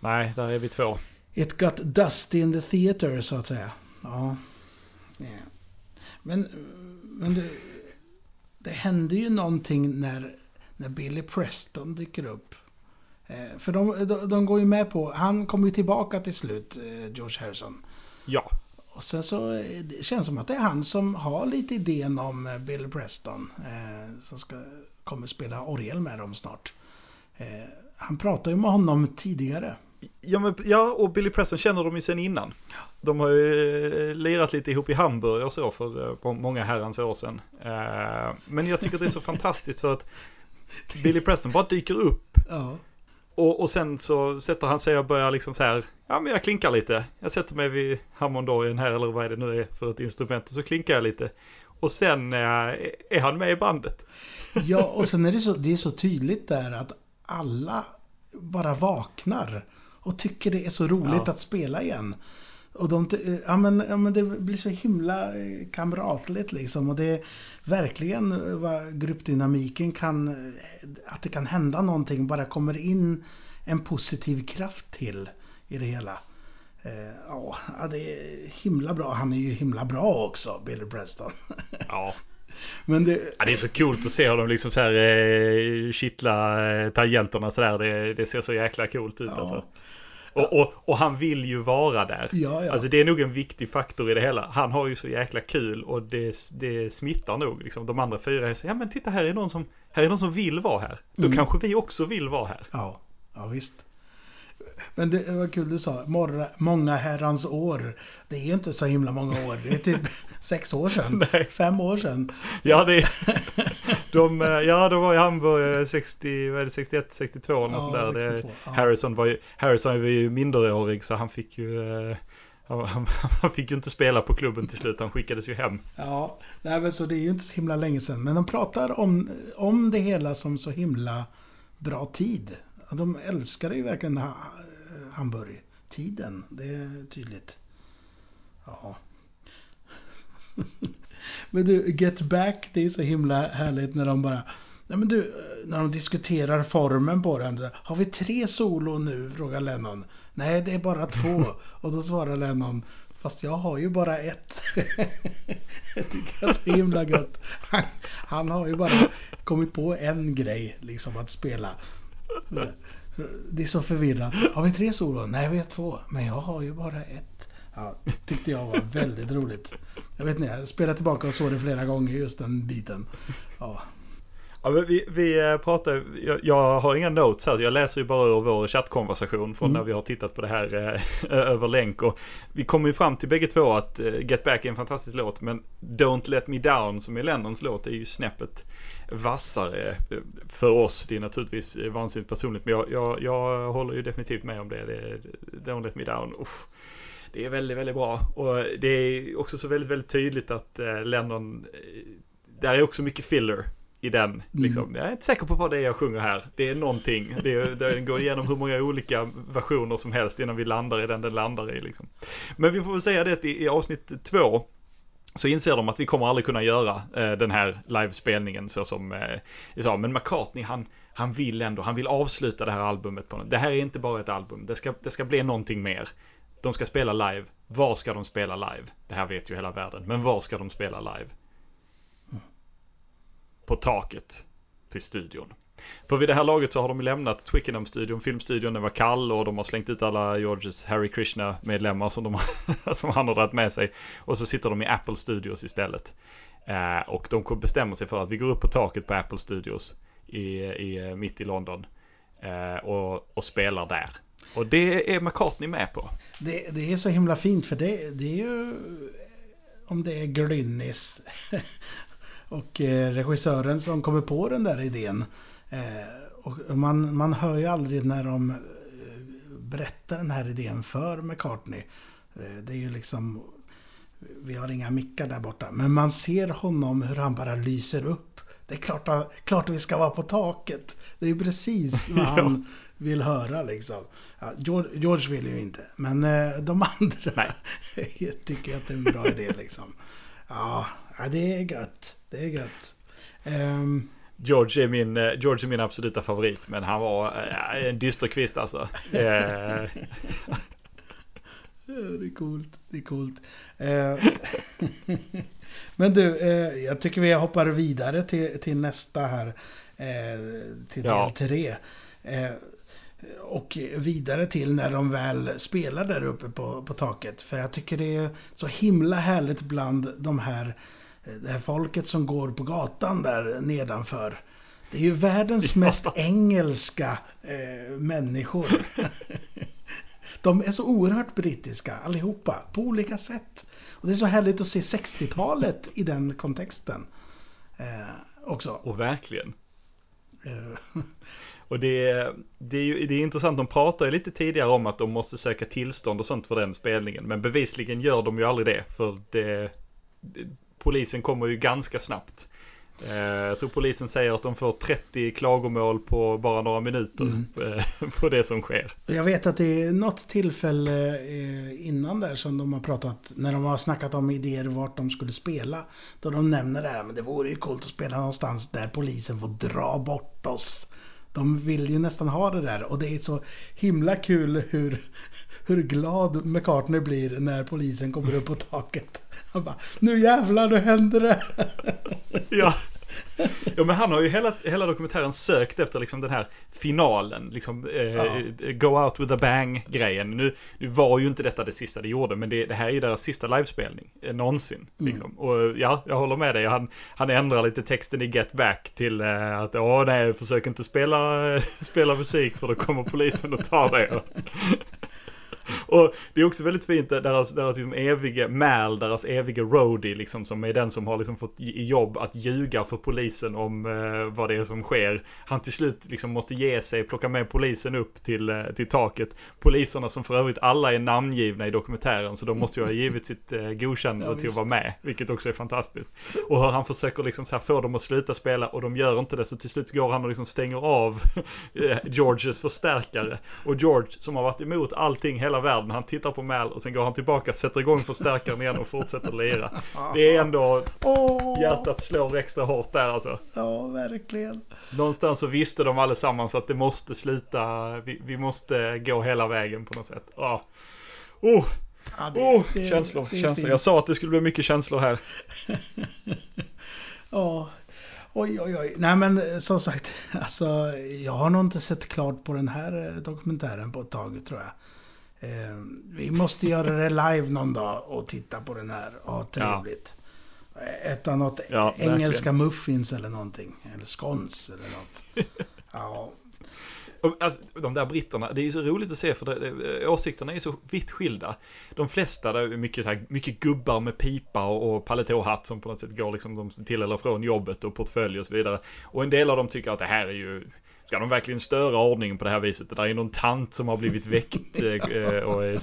Nej, där är vi två. It got dusty in the theater, så att säga. Ja. Yeah. Men, men det, det hände ju någonting när, när Billy Preston dyker upp. Eh, för de, de, de, går ju med på, han kommer ju tillbaka till slut, eh, George Harrison. Ja. Och sen så eh, det känns som att det är han som har lite idén om eh, Bill Preston. Eh, som ska, kommer spela orgel med dem snart. Eh, han pratade ju med honom tidigare. Ja, men, ja, och Billy Preston känner de ju sen innan. De har ju eh, lirat lite ihop i Hamburg och så för många herrans år sedan. Eh, men jag tycker det är så fantastiskt för att Billy Preston bara dyker upp. Ja. Och, och sen så sätter han sig och börjar liksom så här, ja men jag klinkar lite. Jag sätter mig vid hammondorgen här eller vad är det nu är för ett instrument och så klinkar jag lite. Och sen äh, är han med i bandet. Ja, och sen är det så, det är så tydligt där att alla bara vaknar och tycker det är så roligt ja. att spela igen. Och de, ja, men, ja, men det blir så himla eh, kamratligt liksom. Och det är verkligen vad gruppdynamiken kan... Eh, att det kan hända någonting. Bara kommer in en positiv kraft till i det hela. Eh, ja, det är himla bra. Han är ju himla bra också, Billy Preston. Ja. Men det... Ja, det är så coolt att se hur de liksom så här eh, kittla eh, tangenterna sådär. Det, det ser så jäkla coolt ut ja. alltså. Och, och, och, han vill ju vara där. Ja, ja. Alltså det är nog en viktig faktor i det hela. Han har ju så jäkla kul och det, det smittar nog. Liksom. De andra fyra är så, ja men titta här är någon som, här är någon som vill vara här. Då mm. kanske vi också vill vara här. Ja, ja visst. Men det var kul du sa, morra, många herrans år. Det är ju inte så himla många år. Det är typ sex år sedan. Nej. Fem år sedan. Ja, det är, de, ja, de var i Hamburg 60, vad är det, 61, 62 och ja, sådär. 62, det, ja. Harrison, var ju, Harrison var ju minderårig så han fick ju... Eh, han, han, fick ju inte spela på klubben till slut, han skickades ju hem. Ja, nej, men så det är ju inte så himla länge sedan. Men de pratar om, om det hela som så himla bra tid. De älskar ju verkligen Hamburg-tiden. Det är tydligt. Ja. Men du, Get Back, det är så himla härligt när de bara... Nej men du, när de diskuterar formen på den. Har vi tre solo nu? Frågar Lennon. Nej, det är bara två. Och då svarar Lennon. Fast jag har ju bara ett. det tycker jag är så himla gött. Han, han, har ju bara kommit på en grej liksom att spela. Det är så förvirrat. Har vi tre solon? Nej, vi har två. Men jag har ju bara ett. Ja, tyckte jag var väldigt roligt. Jag vet inte, jag spelade tillbaka och såg det flera gånger just den biten. Ja. Ja, vi, vi pratar, jag, jag, har inga notes här, jag läser ju bara ur vår chattkonversation från mm. när vi har tittat på det här eh, över länk. Och vi kommer ju fram till bägge två att eh, Get Back är en fantastisk låt, men Don't Let Me Down som är Lennons låt är ju snäppet vassare för oss. Det är naturligtvis vansinnigt personligt, men jag, jag, jag håller ju definitivt med om det. det Don't Let Me Down. Uff det är väldigt, väldigt bra. Och det är också så väldigt, väldigt tydligt att eh, Lennon, eh, där är också mycket filler i den. Mm. Liksom. Jag är inte säker på vad det är jag sjunger här. Det är någonting. Det, är, det går igenom hur många olika versioner som helst innan vi landar i den den landar i. Liksom. Men vi får väl säga det att i, i avsnitt två så inser de att vi kommer aldrig kunna göra eh, den här livespelningen så som eh, sa. Men McCartney han, han vill ändå, han vill avsluta det här albumet på något. Det här är inte bara ett album, det ska, det ska bli någonting mer. De ska spela live. Var ska de spela live? Det här vet ju hela världen. Men var ska de spela live? På taket till studion. För vid det här laget så har de lämnat Twickenham-studion, filmstudion, den var kall och de har slängt ut alla Georges Harry Krishna-medlemmar som, de, som han har dragit med sig. Och så sitter de i Apple Studios istället. Eh, och de bestämmer sig för att vi går upp på taket på Apple Studios i, i, mitt i London. Eh, och, och spelar där. Och det är McCartney med på. Det, det är så himla fint för det, det är ju... Om det är Glynnis och eh, regissören som kommer på den där idén. Eh, och man, man hör ju aldrig när de eh, berättar den här idén för McCartney. Det är ju liksom... Vi har inga mickar där borta. Men man ser honom hur han bara lyser upp. Det är klart, klart vi ska vara på taket. Det är ju precis vad han vill höra liksom. Ja, George, George, vill ju inte, men eh, de andra tycker att det är en bra idé liksom. Ja, det är gött. Det är gött. Um, George är, min, eh, George är min absoluta favorit, men han var äh, en dysterkvist alltså. det är coolt. Det är coolt. men du, jag tycker vi hoppar vidare till, till nästa här. till del ja. tre. Och vidare till när de väl spelar där uppe på, på taket. För jag tycker det är så himla härligt bland de här, det här folket som går på gatan där nedanför. Det är ju världens mest engelska eh, människor. De är så oerhört brittiska allihopa, på olika sätt. Och det är så härligt att se 60-talet i den kontexten. Eh, också. Och verkligen. Eh, och det, det, är ju, det är intressant, de pratar ju lite tidigare om att de måste söka tillstånd och sånt för den spelningen. Men bevisligen gör de ju aldrig det. För det, polisen kommer ju ganska snabbt. Eh, jag tror polisen säger att de får 30 klagomål på bara några minuter mm. Eh, på det som sker. Jag vet att det är något tillfälle eh, innan där som de har pratat, när de har snackat om idéer vart de skulle spela. Då de nämner det här, men det vore ju coolt att spela någonstans där polisen får dra bort oss. De vill ju nästan ha det där och det är så himla kul hur, hur glad McCartney blir när polisen kommer upp på taket. Han bara, nu jävlar, nu händer det! Ja. Ja men han har ju hela, hela dokumentären sökt efter liksom den här finalen. Liksom eh, ja. Go out with a bang grejen. Nu, nu var ju inte detta det sista det gjorde. Men det, det här är ju deras sista livespelning. Eh, någonsin. Mm. Liksom. Och ja, jag håller med dig. Han, han ändrar lite texten i Get Back till eh, att åh nej, försök inte spela, spela musik för då kommer polisen och tar det. Och det är också väldigt fint, deras, deras liksom eviga Mal, deras eviga roadie, liksom, som är den som har liksom fått i jobb att ljuga för polisen om eh, vad det är som sker. Han till slut liksom måste ge sig, plocka med polisen upp till, eh, till taket. Poliserna som för övrigt alla är namngivna i dokumentären, så de måste ju ha givit sitt eh, godkännande ja, till att vara med, vilket också är fantastiskt. Och hur han försöker liksom så här få dem att sluta spela och de gör inte det, så till slut går han och liksom stänger av eh, Georges förstärkare. Och George, som har varit emot allting hela världen. Han tittar på Mal och sen går han tillbaka, sätter igång förstärkaren igen och fortsätter lira. Det är ändå... Oh. Hjärtat slår extra hårt där alltså. Ja, verkligen. Någonstans så visste de allesammans att det måste sluta. Vi, vi måste gå hela vägen på något sätt. Oh. Oh. Ja, det, oh, det, känslor, det känslor. Jag sa att det skulle bli mycket känslor här. ja, Oj, oj, oj. Nej, men eh, som sagt, alltså, jag har nog inte sett klart på den här eh, dokumentären på ett tag, tror jag. Eh, vi måste göra det live någon dag och titta på den här ha trevligt. Ja. Äta något ja, engelska muffins eller någonting. Eller skons eller något. Ja, Alltså, de där britterna, det är ju så roligt att se för det, det, åsikterna är så vitt skilda. De flesta, det är mycket, här, mycket gubbar med pipa och, och paletåhatt som på något sätt går liksom till eller från jobbet och portfölj och så vidare. Och en del av dem tycker att det här är ju Ska de verkligen störa ordningen på det här viset? Det där är någon tant som har blivit väckt eh, och är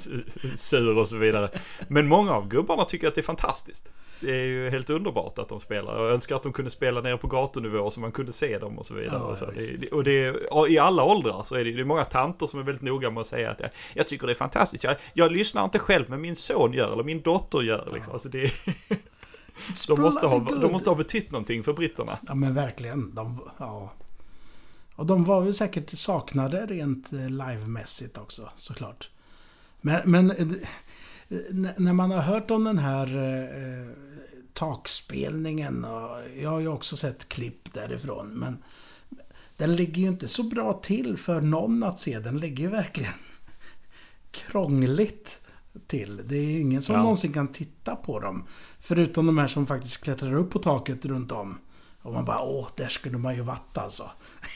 sur och så vidare. Men många av gubbarna tycker att det är fantastiskt. Det är ju helt underbart att de spelar. Jag önskar att de kunde spela nere på gatunivå så man kunde se dem och så vidare. Ja, och, så. Det, och det är, i alla åldrar så är det, det är många tanter som är väldigt noga med att säga att jag, jag tycker det är fantastiskt. Jag, jag lyssnar inte själv men min son gör eller min dotter gör. Liksom. Alltså det de, måste ha, de måste ha betytt någonting för britterna. Ja men verkligen. De, ja. Och de var ju säkert saknade rent eh, livemässigt också såklart. Men, men eh, när man har hört om den här eh, takspelningen och jag har ju också sett klipp därifrån men den ligger ju inte så bra till för någon att se. Den ligger ju verkligen krångligt till. Det är ingen som ja. någonsin kan titta på dem. Förutom de här som faktiskt klättrar upp på taket runt om. Och man bara, åh, där skulle man ju varit alltså.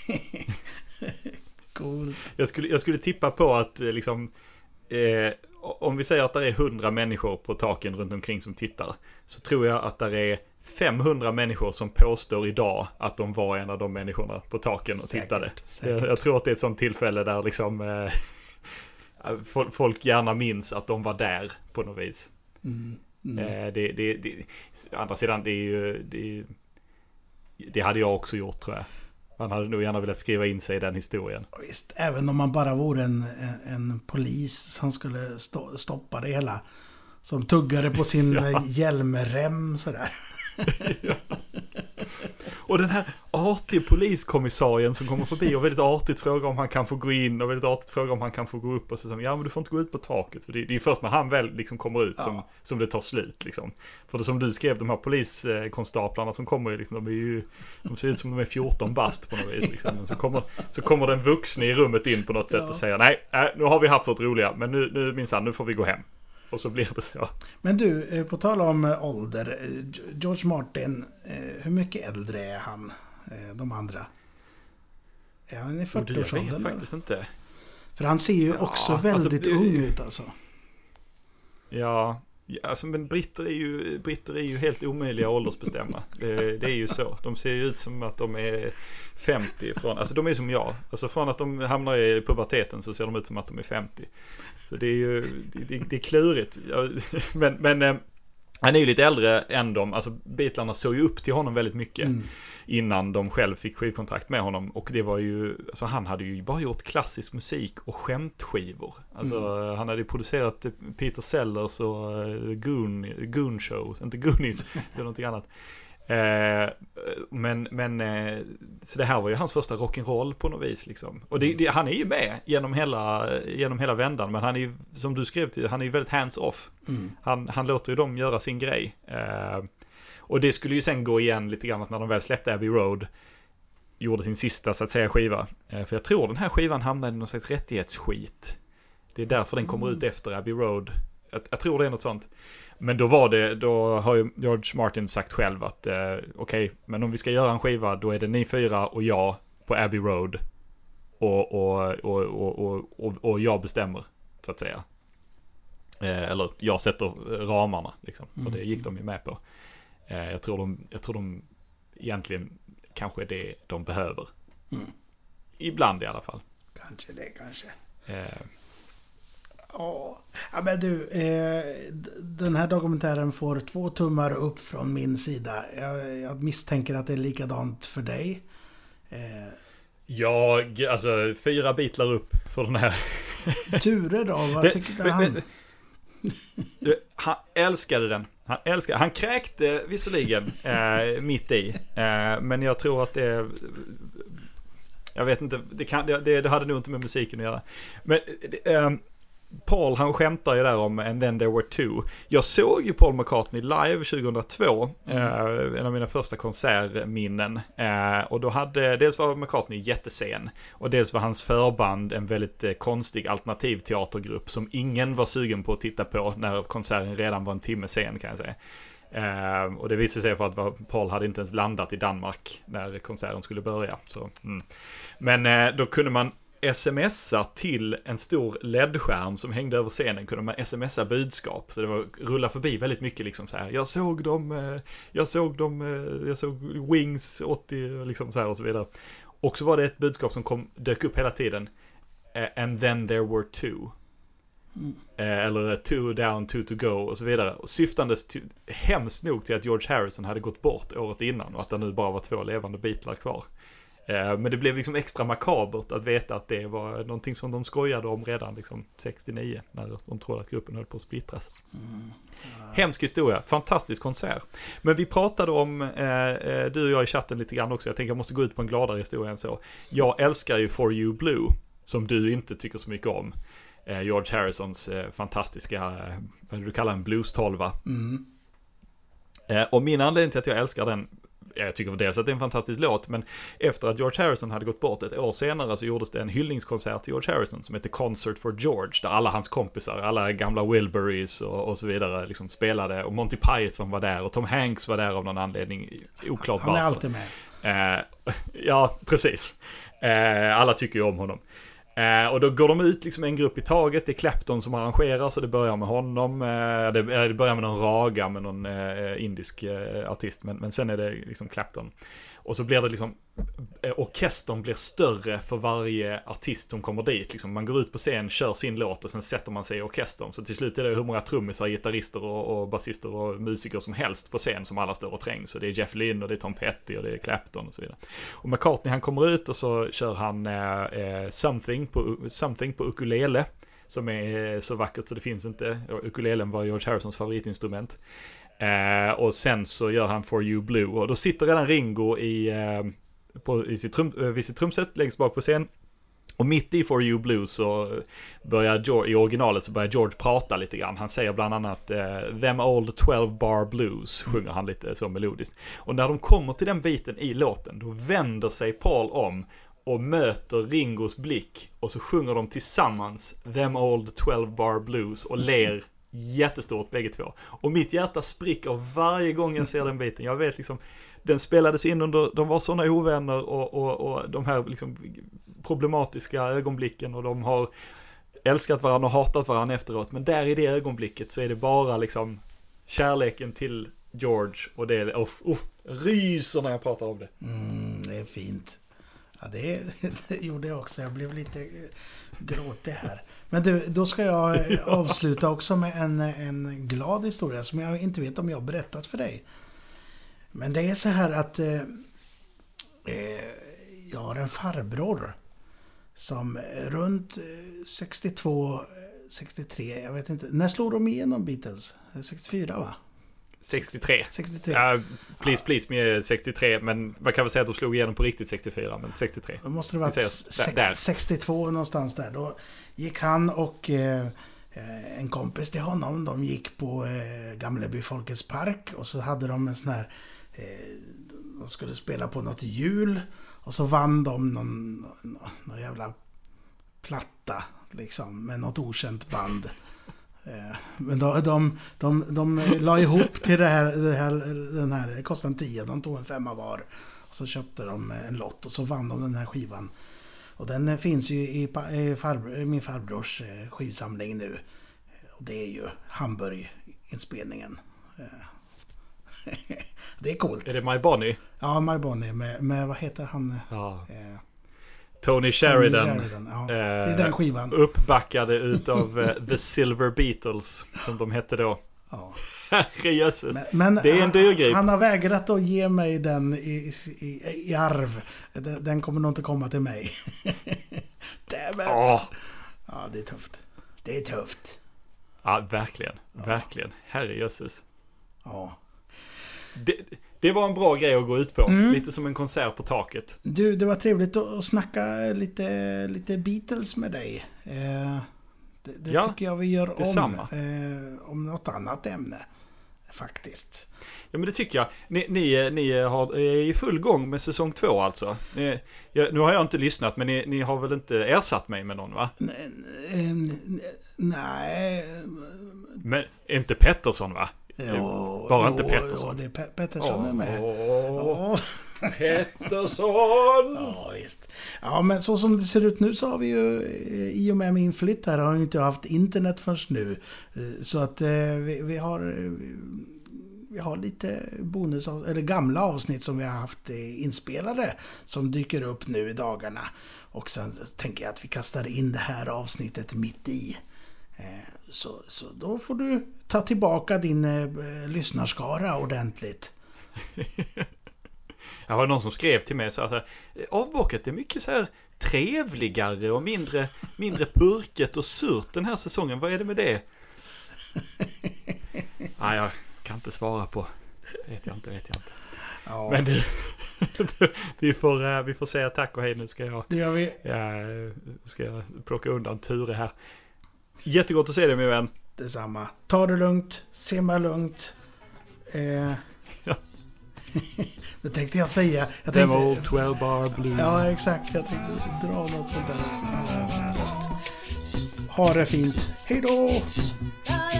Coolt. Jag skulle, jag skulle tippa på att eh, liksom, eh, om vi säger att det är 100 människor på taken runt omkring som tittar, så tror jag att det är 500 människor som påstår idag att de var en av de människorna på taken och säkert, tittade. Säkert. Jag, jag, tror att det är ett sånt tillfälle där liksom eh, folk gärna minns att de var där på något vis. Mm. Mm. Eh, det, det, det, andra sidan, det är ju... Det, det hade jag också gjort tror jag. Man hade nog gärna velat skriva in sig i den historien. Visst, även om man bara vore en, en polis som skulle stoppa det hela. Som tuggade på sin ja. hjälmrem sådär. ja. Och den här artige poliskommissarien som kommer förbi och väldigt artigt frågar om han kan få gå in och väldigt artigt frågar om han kan få gå upp och så säger ja men du får inte gå ut på taket. För det, det är först när han väl liksom kommer ut ja. som, som det tar slut liksom. För det som du skrev, de här poliskonstaplarna som kommer liksom, de är ju, de ser ut som de är 14 bast på något vis liksom. Så kommer, så kommer den vuxne i rummet in på något sätt ja. och säger nej, nej, nu har vi haft något roliga, men nu, nu minsann, nu får vi gå hem. Och så blir det så. Men du, eh, på tal om eh, ålder. Eh, George Martin, hur mycket äldre är han? De andra? Är han i 40-årsåldern? Jag vet faktiskt inte. För han ser ju ja, också alltså, väldigt alltså, ung ut alltså. Ja, alltså men britter är ju, britter är ju helt omöjliga att åldersbestämma. Det, det, är ju så. De ser ju ut som att de är 50 från, alltså de är som jag. Alltså från att de hamnar i puberteten så ser de ut som att de är 50. Så det är ju, det, det är klurigt. Men, men eh, han är ju lite äldre än dem, alltså Beatlarna såg ju upp till honom väldigt mycket. Mm. Innan de själv fick skivkontrakt med honom. Och det var ju, alltså han hade ju bara gjort klassisk musik och skämtskivor. Alltså mm. han hade ju producerat Peter Sellers och uh, Goon, Goon Show, inte Goonies, det var någonting annat. Eh, men, men eh, så det här var ju hans första rock'n'roll på något vis liksom. Och det, det, han är ju med genom hela, genom hela vändan. Men han är ju, som du skrev till, han är ju väldigt hands-off. Mm. Han, han låter ju dem göra sin grej. Eh, och det skulle ju sen gå igen lite grann när de väl släppte Abbey Road. Gjorde sin sista så att säga skiva. för jag tror den här skivan hamnade i någon slags rättighetsskit. Det är därför den kommer ut efter Abbey Road. Jag, jag tror det är något sånt. Men då var det, då har ju George Martin sagt själv att eh, okej, okay, men om vi ska göra en skiva då är det ni fyra och jag på Abbey Road. Och, och, och, och, och, och jag bestämmer, så att säga. Eh, eller jag sätter ramarna, liksom. Och det gick de ju med på. Eh, jag, tror de, jag tror de egentligen kanske är det de behöver. Mm. Ibland i alla fall. Kanske det, kanske. Eh, Ja, men du. Eh, den här dokumentären får två tummar upp från min sida. Jag, jag misstänker att det är likadant för dig. Eh. Ja, alltså fyra bitlar upp för den här. Ture då? Vad tyckte han? han älskade den. Han älskade Han kräkte visserligen eh, mitt i. Eh, men jag tror att det... Jag vet inte, det, kan, det, det hade nog inte med musiken att göra. Men eh, Paul han skämtar ju där om And then there were two. Jag såg ju Paul McCartney live 2002, mm. eh, en av mina första konsertminnen. Eh, och då hade, dels var McCartney jättesen och dels var hans förband en väldigt eh, konstig alternativteatergrupp som ingen var sugen på att titta på när konserten redan var en timme sen kan jag säga. Uh, och det visade sig för att Paul hade inte ens landat i Danmark när konserten skulle börja. Så, mm. Men uh, då kunde man smsa till en stor LED-skärm som hängde över scenen kunde man smsa budskap. Så det var rulla förbi väldigt mycket liksom så här. Jag såg dem, uh, jag såg dem, jag såg Wings 80 liksom så här och så vidare. Och så var det ett budskap som kom, dök upp hela tiden. and then there were two. Mm. Eller two down, two to go och så vidare. Och syftandes till, hemskt nog till att George Harrison hade gått bort året innan och att det nu bara var två levande Beatles kvar. Eh, men det blev liksom extra makabert att veta att det var någonting som de skojade om redan liksom 69 när de trodde att gruppen höll på att splittras. Mm. Ja. Hemsk historia, fantastisk konsert. Men vi pratade om, eh, du och jag i chatten lite grann också, jag tänker jag måste gå ut på en gladare historia än så. Jag älskar ju For You Blue, som du inte tycker så mycket om. Eh, George Harrisons eh, fantastiska, eh, vad du kallar en blues-tolva. Mm. Och min anledning till att jag älskar den jag tycker dels att det är en fantastisk låt, men efter att George Harrison hade gått bort ett år senare så gjordes det en hyllningskonsert till George Harrison som heter Concert for George, där alla hans kompisar, alla gamla Wilburys och, och så vidare liksom spelade, och Monty Python var där, och Tom Hanks var där av någon anledning, oklart varför. Han är alltid med. Eh, ja, precis. Eh, alla tycker ju om honom. Eh, och då går de ut liksom en grupp i taget. Det är Clapton som arrangerar så det börjar med honom. Eh, det, eh, det, börjar med någon raga med någon eh, eh, indisk eh, artist. Men, men sen är det liksom Clapton. Och så blir det liksom, eh, orkestern blir större för varje artist som kommer dit. Liksom man går ut på scen, kör sin låt och sen sätter man sig i orkestern. Så till slut är det hur många trummisar, gitarrister och, och basister och musiker som helst på scen som alla står och trängs. Så det är Jeff Lynne och det är Tom Petty och det är Clapton och så vidare. Och McCartney han kommer ut och så kör han eh, eh something, på, something på ukulele. Som är eh, så vackert så det finns inte. Ukulelen var George Harrisons favoritinstrument. Eh, och sen så gör han For You Blue och då sitter redan Ringo i, eh, på, i sitt trum, eh, vid sitt trumset längst bak på scen. Och mitt i For You Blue så börjar George, i originalet så börjar George prata lite grann. Han säger bland annat eh, Them Old 12 Bar Blues, sjunger han lite så melodiskt. Och när de kommer till den biten i låten, då vänder sig Paul om och möter Ringos blick och så sjunger de tillsammans Them Old 12 Bar Blues och ler jättestort bägge två. Och mitt hjärta spricker varje gång jag ser den biten. Jag vet liksom, den spelades in under, de var sådana ovänner och, och, och de här liksom problematiska ögonblicken och de har älskat varandra och hatat varandra efteråt. Men där i det ögonblicket så är det bara liksom kärleken till George och det, oh, oh, ryser när jag pratar om det. Mm, det är fint. Ja, det, det gjorde jag också. Jag blev lite gråtig här. Men du, då ska jag eh, avsluta också med en, en glad historia som jag inte vet om jag har berättat för dig. Men det är så här att eh, eh jag har en farbror som runt 62, 63, jag vet inte. När slog de igenom Beatles? 64 va? 63. 63. Ja, please, please med 63. Men man kan väl säga att de slog igenom på riktigt 64. Men 63. Då måste det vara 62 någonstans där. Då gick han och eh, en kompis till honom. De gick på eh, Gamleby Folkets Park. Och så hade de en sån här... Eh, de skulle spela på något hjul. Och så vann de någon, någon, någon jävla platta. Liksom, med något okänt band. Eh, men de, de, de, de la ihop till det här, det här, den här, det kostade en tia, de tog en femma var. Och så köpte de en lott och så vann de den här skivan. Och den finns ju i, i farbror, min farbrors eh, skivsamling nu. Och det är ju Hamburg-inspelningen. Eh, det är coolt. Är det My Bonnie? Ja, My Bonnie med, med vad heter han? Ja. Eh, Tony Sheridan. Tony Sheridan ja. det är den skivan. Uppbackade utav The Silver Beatles, som de hette då. Ja. Herrejösses. Men, men, det är en dyrgrip. Han har vägrat att ge mig den i, i, i arv. Den, den, kommer nog inte komma till mig. Damn it. Oh. Ja, det är tufft. Det är tufft. Ja, verkligen. Ja. Verkligen. Herrejösses. Ja. Det, det var en bra grej att gå ut på. Mm. Lite som en konsert på taket. Du, det var trevligt att snacka lite, lite Beatles med dig. Eh, Det, det Ja, tycker jag vi gör om. Eh, om något annat ämne. Faktiskt. Ja men det tycker jag. Ni, ni, ni har, är i full gång med säsong två alltså. Ni, jag, nu har jag inte lyssnat men ni, ni har väl inte ersatt mig med någon va? N- n- n- Nej. Men inte Pettersson va? Jo, Bara jo, inte Pettersson. Jo, det är Pe- Pettersson är med. Ja. Pettersson! Ja, visst. Ja, men så som det ser ut nu så har vi ju, eh, i och med min flytt här, har vi inte haft internet förrän nu. Eh, Så att eh, vi, vi har... Vi har lite bonus, eller gamla avsnitt som vi har haft inspelade som dyker upp nu i dagarna. Och sen tänker jag att vi kastar in det här avsnittet mitt i. Så, så då får du ta tillbaka din lyssnarskara ordentligt. Jag var någon som skrev till mig så här, avbocket är mycket så här trevligare och mindre, mindre purket och surt den här säsongen. Vad är det med det? Nej, jag kan inte svara på. Vet jag inte, vet jag inte. Ja, Men du, vi, får, eh, vi får säga tack och hej. Nu ska jag, det gör vi. jag, ska jag plocka undan Ture här. Jättegott att se dig min vän. Detsamma. Ta det lugnt, simma lugnt. Eh. Det tänkte jag säga. Jag Them tänkte, old 12 bar blues. ja, exakt. Jag tänkte dra något sånt där också. Ha det fint. Hej då!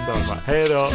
Samma. Hej då.